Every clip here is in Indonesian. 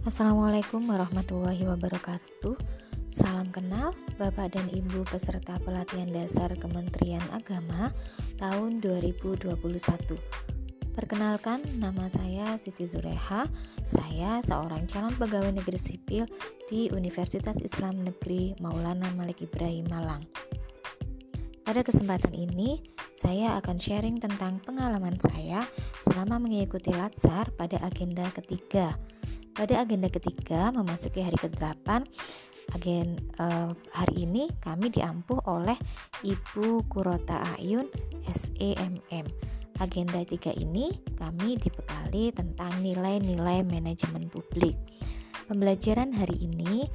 Assalamualaikum warahmatullahi wabarakatuh. Salam kenal Bapak dan Ibu peserta pelatihan dasar Kementerian Agama tahun 2021. Perkenalkan, nama saya Siti Zureha. Saya seorang calon pegawai negeri sipil di Universitas Islam Negeri Maulana Malik Ibrahim Malang. Pada kesempatan ini, saya akan sharing tentang pengalaman saya selama mengikuti Latsar pada agenda ketiga pada agenda ketiga memasuki hari ke-8 agen uh, hari ini kami diampuh oleh Ibu Kurota Ayun SEMM. Agenda 3 ini kami dibekali tentang nilai-nilai manajemen publik. Pembelajaran hari ini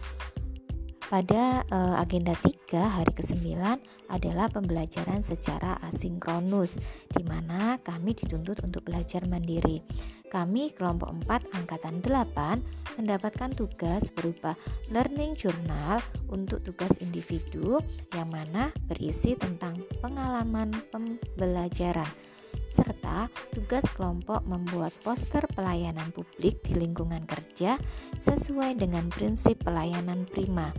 pada uh, agenda 3 hari ke-9 adalah pembelajaran secara asinkronus di mana kami dituntut untuk belajar mandiri. Kami kelompok 4 angkatan 8 mendapatkan tugas berupa learning journal untuk tugas individu yang mana berisi tentang pengalaman pembelajaran serta tugas kelompok membuat poster pelayanan publik di lingkungan kerja sesuai dengan prinsip pelayanan prima.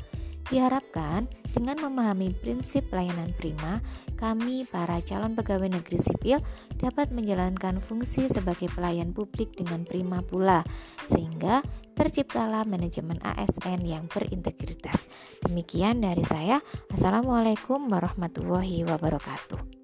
Diharapkan dengan memahami prinsip pelayanan prima, kami para calon pegawai negeri sipil dapat menjalankan fungsi sebagai pelayan publik dengan prima pula, sehingga terciptalah manajemen ASN yang berintegritas. Demikian dari saya. Assalamualaikum warahmatullahi wabarakatuh.